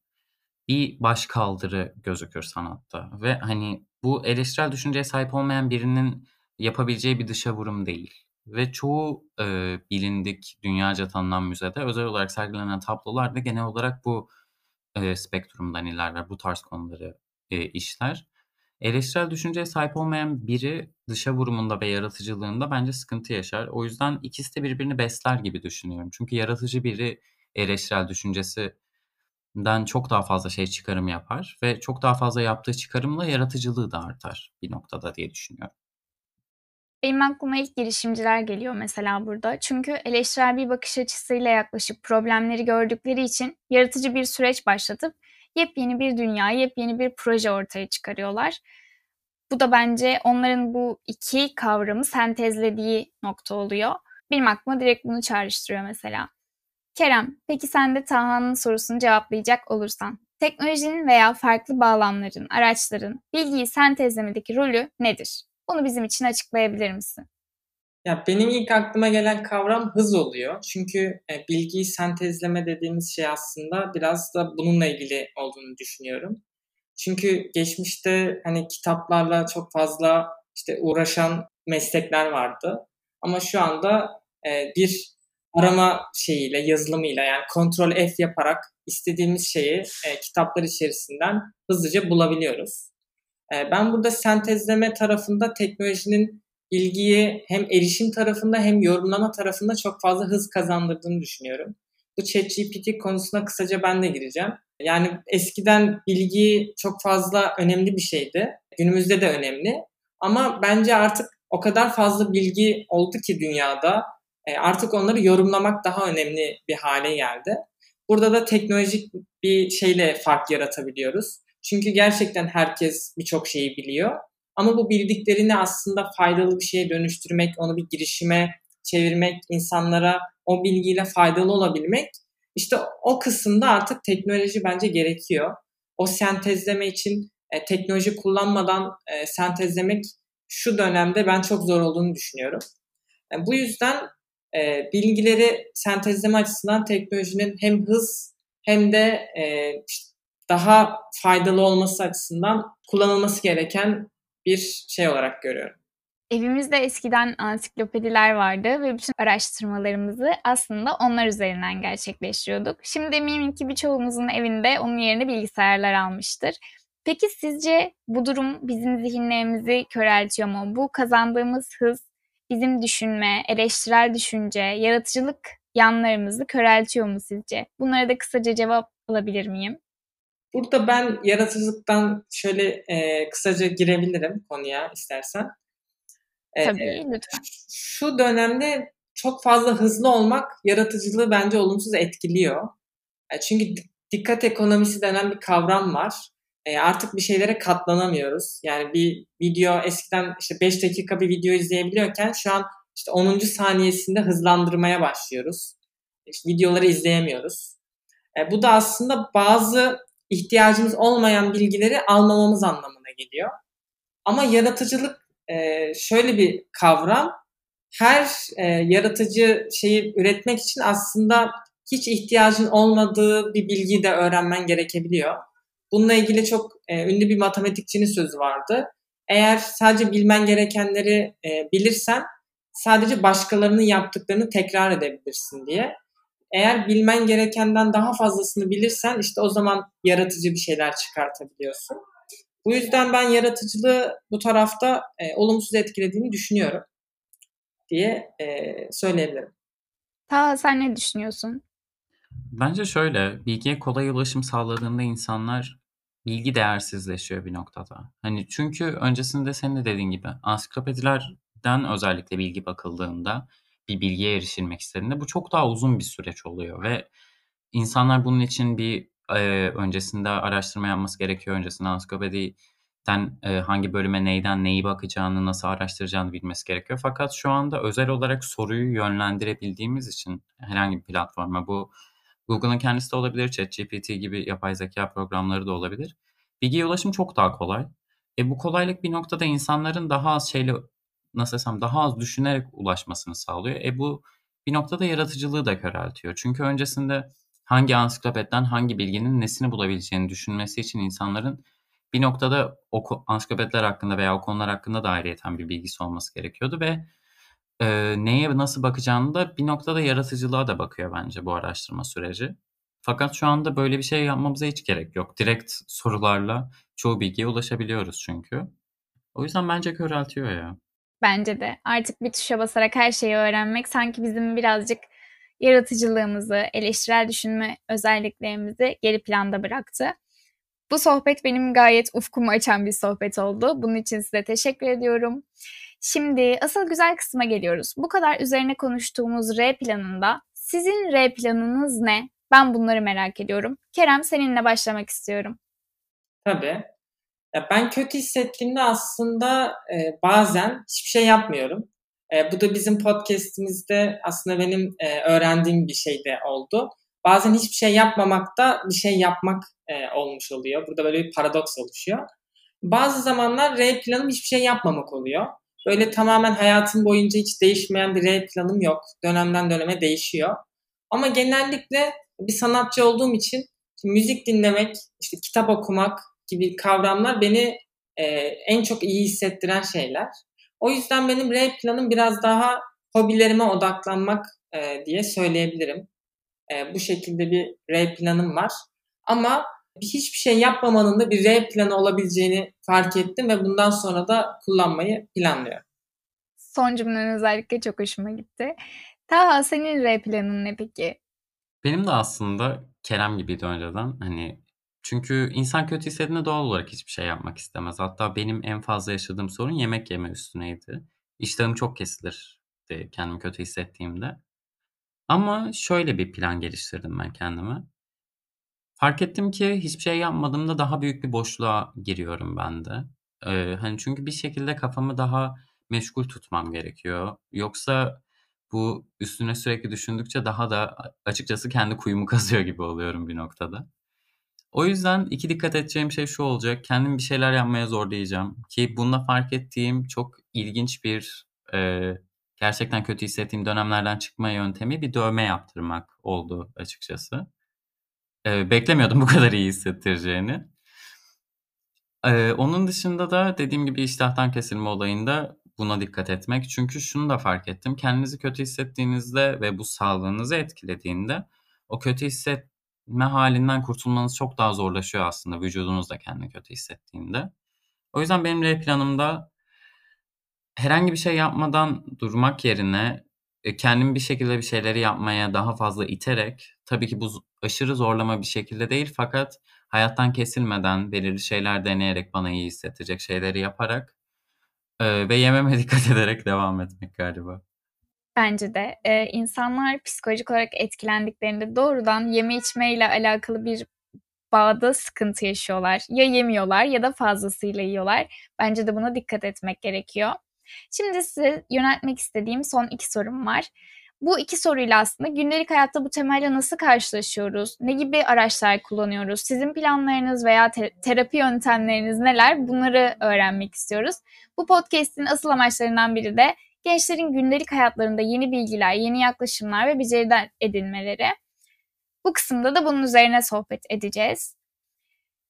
bir baş kaldırı gözükür sanatta. Ve hani bu eleştirel düşünceye sahip olmayan birinin yapabileceği bir dışa vurum değil. Ve çoğu e, bilindik, dünyaca tanınan müzede özel olarak sergilenen tablolar da genel olarak bu e, spektrumdan ilerler, bu tarz konuları e, işler. Eleştirel düşünceye sahip olmayan biri dışa vurumunda ve yaratıcılığında bence sıkıntı yaşar. O yüzden ikisi de birbirini besler gibi düşünüyorum. Çünkü yaratıcı biri eleştirel düşüncesi den çok daha fazla şey çıkarım yapar ve çok daha fazla yaptığı çıkarımla yaratıcılığı da artar bir noktada diye düşünüyorum. Benim aklıma ilk girişimciler geliyor mesela burada. Çünkü eleştirel bir bakış açısıyla yaklaşıp problemleri gördükleri için yaratıcı bir süreç başlatıp yepyeni bir dünya, yepyeni bir proje ortaya çıkarıyorlar. Bu da bence onların bu iki kavramı sentezlediği nokta oluyor. Benim aklıma direkt bunu çağrıştırıyor mesela. Kerem, peki sen de Taha'nın sorusunu cevaplayacak olursan. Teknolojinin veya farklı bağlamların, araçların bilgiyi sentezlemedeki rolü nedir? Bunu bizim için açıklayabilir misin? Ya benim ilk aklıma gelen kavram hız oluyor. Çünkü e, bilgiyi sentezleme dediğimiz şey aslında biraz da bununla ilgili olduğunu düşünüyorum. Çünkü geçmişte hani kitaplarla çok fazla işte uğraşan meslekler vardı. Ama şu anda e, bir arama şeyiyle, yazılımıyla yani kontrol F yaparak istediğimiz şeyi e, kitaplar içerisinden hızlıca bulabiliyoruz. E, ben burada sentezleme tarafında teknolojinin bilgiyi hem erişim tarafında hem yorumlama tarafında çok fazla hız kazandırdığını düşünüyorum. Bu ChatGPT konusuna kısaca ben de gireceğim. Yani eskiden bilgi çok fazla önemli bir şeydi. Günümüzde de önemli. Ama bence artık o kadar fazla bilgi oldu ki dünyada e, artık onları yorumlamak daha önemli bir hale geldi. Burada da teknolojik bir şeyle fark yaratabiliyoruz. Çünkü gerçekten herkes birçok şeyi biliyor. Ama bu bildiklerini aslında faydalı bir şeye dönüştürmek, onu bir girişime çevirmek, insanlara o bilgiyle faydalı olabilmek işte o kısımda artık teknoloji bence gerekiyor. O sentezleme için e, teknoloji kullanmadan e, sentezlemek şu dönemde ben çok zor olduğunu düşünüyorum. E, bu yüzden e, bilgileri sentezleme açısından teknolojinin hem hız hem de e, daha faydalı olması açısından kullanılması gereken bir şey olarak görüyorum. Evimizde eskiden ansiklopediler vardı ve bütün araştırmalarımızı aslında onlar üzerinden gerçekleştiriyorduk. Şimdi eminim ki birçoğumuzun evinde onun yerine bilgisayarlar almıştır. Peki sizce bu durum bizim zihinlerimizi köreltiyor mu? Bu kazandığımız hız bizim düşünme, eleştirel düşünce, yaratıcılık yanlarımızı köreltiyor mu sizce? Bunlara da kısaca cevap alabilir miyim? Burada ben yaratıcılıktan şöyle e, kısaca girebilirim konuya istersen. E, Tabii lütfen. Şu dönemde çok fazla hızlı olmak yaratıcılığı bence olumsuz etkiliyor. E, çünkü dikkat ekonomisi denen bir kavram var. E, artık bir şeylere katlanamıyoruz. Yani bir video eskiden işte 5 dakika bir video izleyebiliyorken şu an işte 10. saniyesinde hızlandırmaya başlıyoruz. İşte videoları izleyemiyoruz. E, bu da aslında bazı ihtiyacımız olmayan bilgileri almamamız anlamına geliyor. Ama yaratıcılık e, şöyle bir kavram. Her e, yaratıcı şeyi üretmek için aslında hiç ihtiyacın olmadığı bir bilgiyi de öğrenmen gerekebiliyor. Bununla ilgili çok e, ünlü bir matematikçinin sözü vardı. Eğer sadece bilmen gerekenleri e, bilirsen sadece başkalarının yaptıklarını tekrar edebilirsin diye. Eğer bilmen gerekenden daha fazlasını bilirsen işte o zaman yaratıcı bir şeyler çıkartabiliyorsun. Bu yüzden ben yaratıcılığı bu tarafta e, olumsuz etkilediğini düşünüyorum diye e, söyleyebilirim. Ta sen ne düşünüyorsun? Bence şöyle, bilgiye kolay ulaşım sağladığında insanlar bilgi değersizleşiyor bir noktada. Hani çünkü öncesinde senin de dediğin gibi ansiklopedilerden özellikle bilgi bakıldığında bir bilgiye erişilmek istediğinde bu çok daha uzun bir süreç oluyor ve insanlar bunun için bir e, öncesinde araştırma yapması gerekiyor. Öncesinde ansiklopediden e, hangi bölüme neyden neyi bakacağını, nasıl araştıracağını bilmesi gerekiyor. Fakat şu anda özel olarak soruyu yönlendirebildiğimiz için herhangi bir platforma bu Google'ın kendisi de olabilir, ChatGPT gibi yapay zeka programları da olabilir. Bilgiye ulaşım çok daha kolay. E bu kolaylık bir noktada insanların daha az şeyle nasıl desem daha az düşünerek ulaşmasını sağlıyor. E bu bir noktada yaratıcılığı da köreltiyor. Çünkü öncesinde hangi ansiklopediden hangi bilginin nesini bulabileceğini düşünmesi için insanların bir noktada o ansiklopediler hakkında veya o konular hakkında da ayrıyeten bir bilgisi olması gerekiyordu ve e, neye nasıl bakacağını da bir noktada yaratıcılığa da bakıyor bence bu araştırma süreci. Fakat şu anda böyle bir şey yapmamıza hiç gerek yok. Direkt sorularla çoğu bilgiye ulaşabiliyoruz çünkü. O yüzden bence köreltiyor ya. Bence de. Artık bir tuşa basarak her şeyi öğrenmek sanki bizim birazcık yaratıcılığımızı, eleştirel düşünme özelliklerimizi geri planda bıraktı. Bu sohbet benim gayet ufkumu açan bir sohbet oldu. Bunun için size teşekkür ediyorum. Şimdi asıl güzel kısma geliyoruz. Bu kadar üzerine konuştuğumuz R planında sizin R planınız ne? Ben bunları merak ediyorum. Kerem seninle başlamak istiyorum. Tabii. Ya ben kötü hissettiğimde aslında e, bazen hiçbir şey yapmıyorum. E, bu da bizim podcast'imizde aslında benim e, öğrendiğim bir şey de oldu. Bazen hiçbir şey yapmamak da bir şey yapmak e, olmuş oluyor. Burada böyle bir paradoks oluşuyor. Bazı zamanlar R planım hiçbir şey yapmamak oluyor. Böyle tamamen hayatım boyunca hiç değişmeyen bir R planım yok. Dönemden döneme değişiyor. Ama genellikle bir sanatçı olduğum için müzik dinlemek, işte kitap okumak gibi kavramlar beni e, en çok iyi hissettiren şeyler. O yüzden benim R planım biraz daha hobilerime odaklanmak e, diye söyleyebilirim. E, bu şekilde bir R planım var. Ama hiçbir şey yapmamanın da bir R planı olabileceğini fark ettim ve bundan sonra da kullanmayı planlıyorum. Son cümlen özellikle çok hoşuma gitti. Taha senin R planın ne peki? Benim de aslında Kerem gibiydi önceden. Hani çünkü insan kötü hissettiğinde doğal olarak hiçbir şey yapmak istemez. Hatta benim en fazla yaşadığım sorun yemek yeme üstüneydi. İştahım çok kesilir kendimi kötü hissettiğimde. Ama şöyle bir plan geliştirdim ben kendime. Fark ettim ki hiçbir şey yapmadığımda daha büyük bir boşluğa giriyorum ben de. Ee, hani çünkü bir şekilde kafamı daha meşgul tutmam gerekiyor. Yoksa bu üstüne sürekli düşündükçe daha da açıkçası kendi kuyumu kazıyor gibi oluyorum bir noktada. O yüzden iki dikkat edeceğim şey şu olacak. Kendim bir şeyler yapmaya zorlayacağım. Ki bunda fark ettiğim çok ilginç bir e, gerçekten kötü hissettiğim dönemlerden çıkma yöntemi bir dövme yaptırmak oldu açıkçası. E, beklemiyordum bu kadar iyi hissettireceğini. E, onun dışında da dediğim gibi iştahtan kesilme olayında buna dikkat etmek. Çünkü şunu da fark ettim. Kendinizi kötü hissettiğinizde ve bu sağlığınızı etkilediğinde o kötü hissetme halinden kurtulmanız çok daha zorlaşıyor aslında vücudunuz da kendini kötü hissettiğinde. O yüzden benim R planımda herhangi bir şey yapmadan durmak yerine e, kendimi bir şekilde bir şeyleri yapmaya daha fazla iterek tabii ki bu aşırı zorlama bir şekilde değil fakat hayattan kesilmeden belirli şeyler deneyerek bana iyi hissettirecek şeyleri yaparak ve yememe dikkat ederek devam etmek galiba. Bence de e, insanlar psikolojik olarak etkilendiklerinde doğrudan yeme içme ile alakalı bir bağda sıkıntı yaşıyorlar. Ya yemiyorlar ya da fazlasıyla yiyorlar. Bence de buna dikkat etmek gerekiyor. Şimdi size yöneltmek istediğim son iki sorum var. Bu iki soruyla aslında gündelik hayatta bu temelle nasıl karşılaşıyoruz? Ne gibi araçlar kullanıyoruz? Sizin planlarınız veya te- terapi yöntemleriniz neler? Bunları öğrenmek istiyoruz. Bu podcast'in asıl amaçlarından biri de gençlerin gündelik hayatlarında yeni bilgiler, yeni yaklaşımlar ve beceriler edinmeleri. Bu kısımda da bunun üzerine sohbet edeceğiz.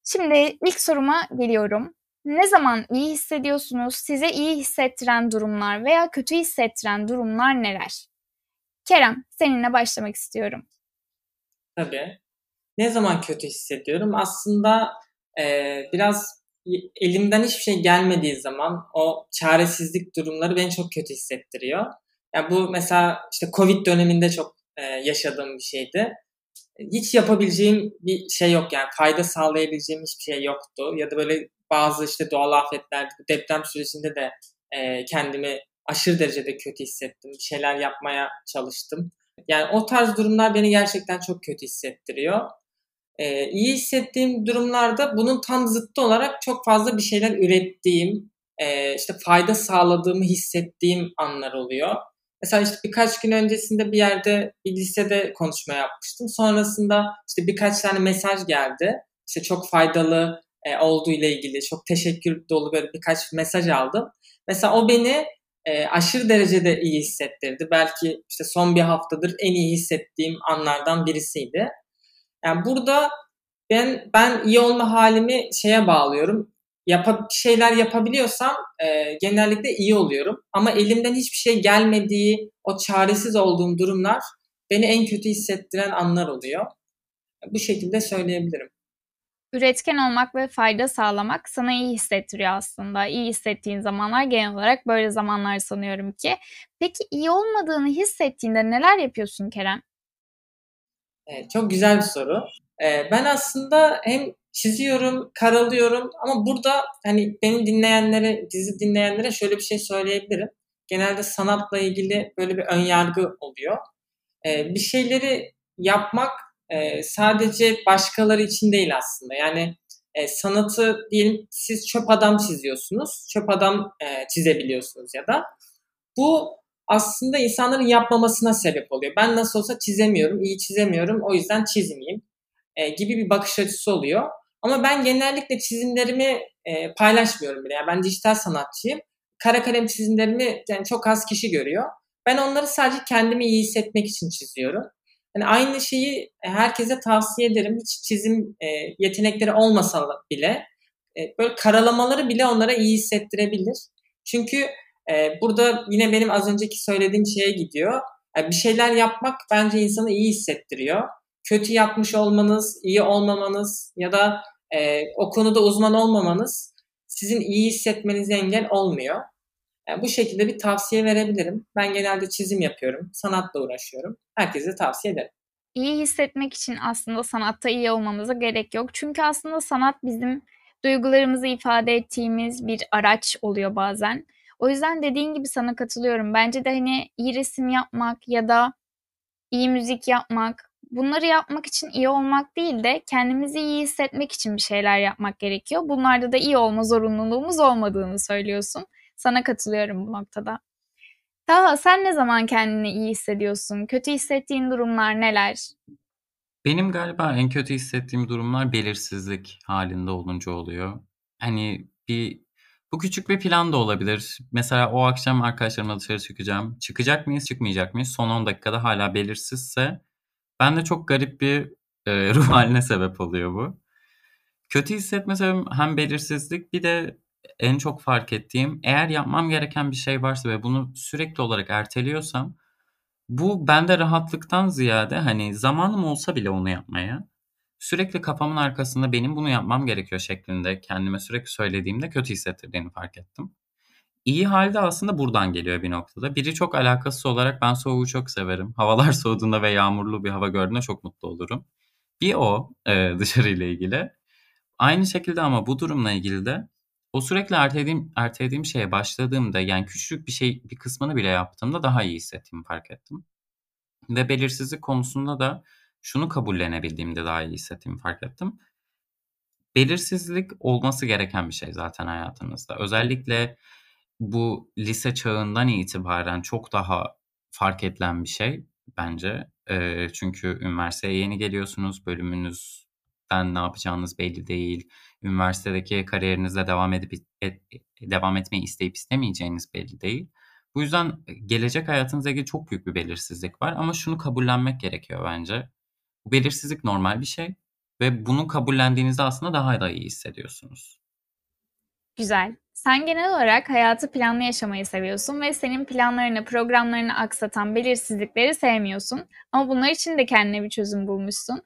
Şimdi ilk soruma geliyorum. Ne zaman iyi hissediyorsunuz? Size iyi hissettiren durumlar veya kötü hissettiren durumlar neler? Kerem, seninle başlamak istiyorum. Tabii. Ne zaman kötü hissediyorum? Aslında e, biraz elimden hiçbir şey gelmediği zaman o çaresizlik durumları beni çok kötü hissettiriyor. Yani bu mesela işte Covid döneminde çok e, yaşadığım bir şeydi. Hiç yapabileceğim bir şey yok yani fayda sağlayabileceğim hiçbir şey yoktu. Ya da böyle bazı işte doğal afetler, deprem sürecinde de e, kendimi aşırı derecede kötü hissettim. Bir şeyler yapmaya çalıştım. Yani o tarz durumlar beni gerçekten çok kötü hissettiriyor. Ee, iyi hissettiğim durumlarda bunun tam zıttı olarak çok fazla bir şeyler ürettiğim, e, işte fayda sağladığımı hissettiğim anlar oluyor. Mesela işte birkaç gün öncesinde bir yerde bir lisede konuşma yapmıştım. Sonrasında işte birkaç tane mesaj geldi. İşte çok faydalı e, olduğu ile ilgili çok teşekkür dolu böyle birkaç mesaj aldım. Mesela o beni e, aşırı derecede iyi hissettirdi. Belki işte son bir haftadır en iyi hissettiğim anlardan birisiydi. Yani burada ben ben iyi olma halimi şeye bağlıyorum. Yap şeyler yapabiliyorsam e, genellikle iyi oluyorum. Ama elimden hiçbir şey gelmediği, o çaresiz olduğum durumlar beni en kötü hissettiren anlar oluyor. Bu şekilde söyleyebilirim üretken olmak ve fayda sağlamak sana iyi hissettiriyor aslında. İyi hissettiğin zamanlar genel olarak böyle zamanlar sanıyorum ki. Peki iyi olmadığını hissettiğinde neler yapıyorsun Kerem? Çok güzel bir soru. Ben aslında hem çiziyorum, karalıyorum ama burada hani beni dinleyenlere, dizi dinleyenlere şöyle bir şey söyleyebilirim. Genelde sanatla ilgili böyle bir ön yargı oluyor. Bir şeyleri yapmak sadece başkaları için değil aslında. Yani sanatı diyelim siz çöp adam çiziyorsunuz, çöp adam çizebiliyorsunuz ya da bu aslında insanların yapmamasına sebep oluyor. Ben nasıl olsa çizemiyorum, iyi çizemiyorum, o yüzden çizmeyeyim e, gibi bir bakış açısı oluyor. Ama ben genellikle çizimlerimi e, paylaşmıyorum bile. Yani ben dijital sanatçıyım. Kara kalem çizimlerimi yani çok az kişi görüyor. Ben onları sadece kendimi iyi hissetmek için çiziyorum. Yani aynı şeyi herkese tavsiye ederim. Hiç çizim e, yetenekleri olmasa bile e, böyle karalamaları bile onlara iyi hissettirebilir. Çünkü e, burada yine benim az önceki söylediğim şeye gidiyor. Yani bir şeyler yapmak bence insanı iyi hissettiriyor. Kötü yapmış olmanız, iyi olmamanız ya da e, o konuda uzman olmamanız sizin iyi hissetmenize engel olmuyor. Yani bu şekilde bir tavsiye verebilirim. Ben genelde çizim yapıyorum, sanatla uğraşıyorum. Herkese tavsiye ederim. İyi hissetmek için aslında sanatta iyi olmamıza gerek yok. Çünkü aslında sanat bizim duygularımızı ifade ettiğimiz bir araç oluyor bazen. O yüzden dediğin gibi sana katılıyorum. Bence de hani iyi resim yapmak ya da iyi müzik yapmak, bunları yapmak için iyi olmak değil de kendimizi iyi hissetmek için bir şeyler yapmak gerekiyor. Bunlarda da iyi olma zorunluluğumuz olmadığını söylüyorsun. Sana katılıyorum bu noktada. Taha sen ne zaman kendini iyi hissediyorsun? Kötü hissettiğin durumlar neler? Benim galiba en kötü hissettiğim durumlar belirsizlik halinde olunca oluyor. Hani bir bu küçük bir plan da olabilir. Mesela o akşam arkadaşlarımla dışarı çıkacağım. Çıkacak mıyız, çıkmayacak mıyız? Son 10 dakikada hala belirsizse ben de çok garip bir e, ruh haline sebep oluyor bu. Kötü hissetme sebebim hem belirsizlik bir de en çok fark ettiğim eğer yapmam gereken bir şey varsa ve bunu sürekli olarak erteliyorsam bu bende rahatlıktan ziyade hani zamanım olsa bile onu yapmaya sürekli kafamın arkasında benim bunu yapmam gerekiyor şeklinde kendime sürekli söylediğimde kötü hissettirdiğini fark ettim. İyi halde aslında buradan geliyor bir noktada. Biri çok alakasız olarak ben soğuğu çok severim. Havalar soğuduğunda ve yağmurlu bir hava gördüğümde çok mutlu olurum. Bir o e, dışarıyla ilgili. Aynı şekilde ama bu durumla ilgili de o sürekli ertelediğim, ertelediğim şeye başladığımda yani küçük bir şey bir kısmını bile yaptığımda daha iyi hissettiğimi fark ettim. Ve belirsizlik konusunda da şunu kabullenebildiğimde daha iyi hissettiğimi fark ettim. Belirsizlik olması gereken bir şey zaten hayatınızda. Özellikle bu lise çağından itibaren çok daha fark edilen bir şey bence. E, çünkü üniversiteye yeni geliyorsunuz, bölümünüzden ne yapacağınız belli değil. Üniversitedeki kariyerinizde devam edip et, devam etmeyi isteyip istemeyeceğiniz belli değil. Bu yüzden gelecek hayatınızla ilgili çok büyük bir belirsizlik var ama şunu kabullenmek gerekiyor bence. Bu belirsizlik normal bir şey ve bunu kabullendiğinizde aslında daha da iyi hissediyorsunuz. Güzel. Sen genel olarak hayatı planlı yaşamayı seviyorsun ve senin planlarını, programlarını aksatan belirsizlikleri sevmiyorsun. Ama bunlar için de kendine bir çözüm bulmuşsun.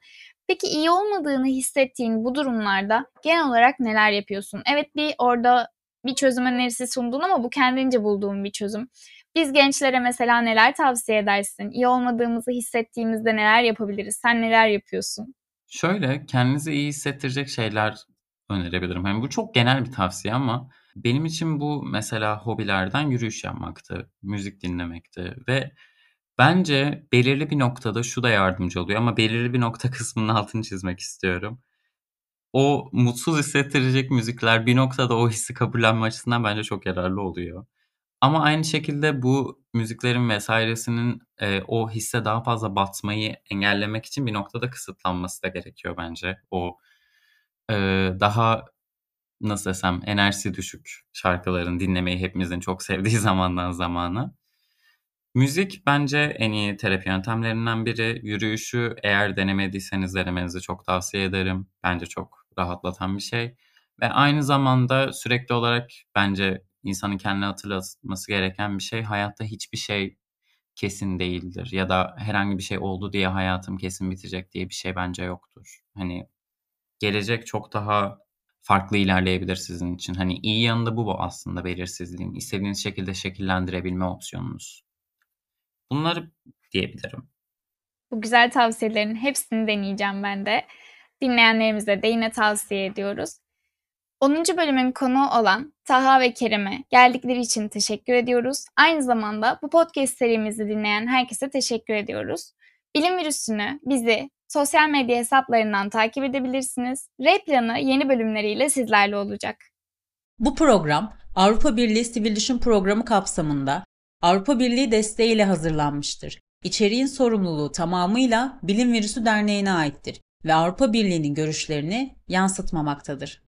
Peki iyi olmadığını hissettiğin bu durumlarda genel olarak neler yapıyorsun? Evet bir orada bir çözüm önerisi sundun ama bu kendince bulduğun bir çözüm. Biz gençlere mesela neler tavsiye edersin? İyi olmadığımızı hissettiğimizde neler yapabiliriz? Sen neler yapıyorsun? Şöyle kendinizi iyi hissettirecek şeyler önerebilirim. Yani bu çok genel bir tavsiye ama benim için bu mesela hobilerden yürüyüş yapmaktı, müzik dinlemekti ve bence belirli bir noktada şu da yardımcı oluyor ama belirli bir nokta kısmının altını çizmek istiyorum. O mutsuz hissettirecek müzikler bir noktada o hissi kabullenme açısından bence çok yararlı oluyor. Ama aynı şekilde bu müziklerin vesairesinin e, o hisse daha fazla batmayı engellemek için bir noktada kısıtlanması da gerekiyor bence. O e, daha nasıl desem enerjisi düşük şarkıların dinlemeyi hepimizin çok sevdiği zamandan zamana. Müzik bence en iyi terapi yöntemlerinden biri. Yürüyüşü eğer denemediyseniz denemenizi çok tavsiye ederim. Bence çok rahatlatan bir şey. Ve aynı zamanda sürekli olarak bence insanın kendine hatırlatması gereken bir şey. Hayatta hiçbir şey kesin değildir. Ya da herhangi bir şey oldu diye hayatım kesin bitecek diye bir şey bence yoktur. Hani gelecek çok daha farklı ilerleyebilir sizin için. Hani iyi yanında bu, bu aslında belirsizliğin. İstediğiniz şekilde şekillendirebilme opsiyonunuz. Bunları diyebilirim. Bu güzel tavsiyelerin hepsini deneyeceğim ben de. Dinleyenlerimize de yine tavsiye ediyoruz. 10. bölümün konuğu olan Taha ve Kerem'e geldikleri için teşekkür ediyoruz. Aynı zamanda bu podcast serimizi dinleyen herkese teşekkür ediyoruz. Bilim Virüsü'nü bizi sosyal medya hesaplarından takip edebilirsiniz. R yeni bölümleriyle sizlerle olacak. Bu program Avrupa Birliği Sivil Düşün Programı kapsamında Avrupa Birliği desteğiyle hazırlanmıştır. İçeriğin sorumluluğu tamamıyla Bilim Virüsü Derneği'ne aittir ve Avrupa Birliği'nin görüşlerini yansıtmamaktadır.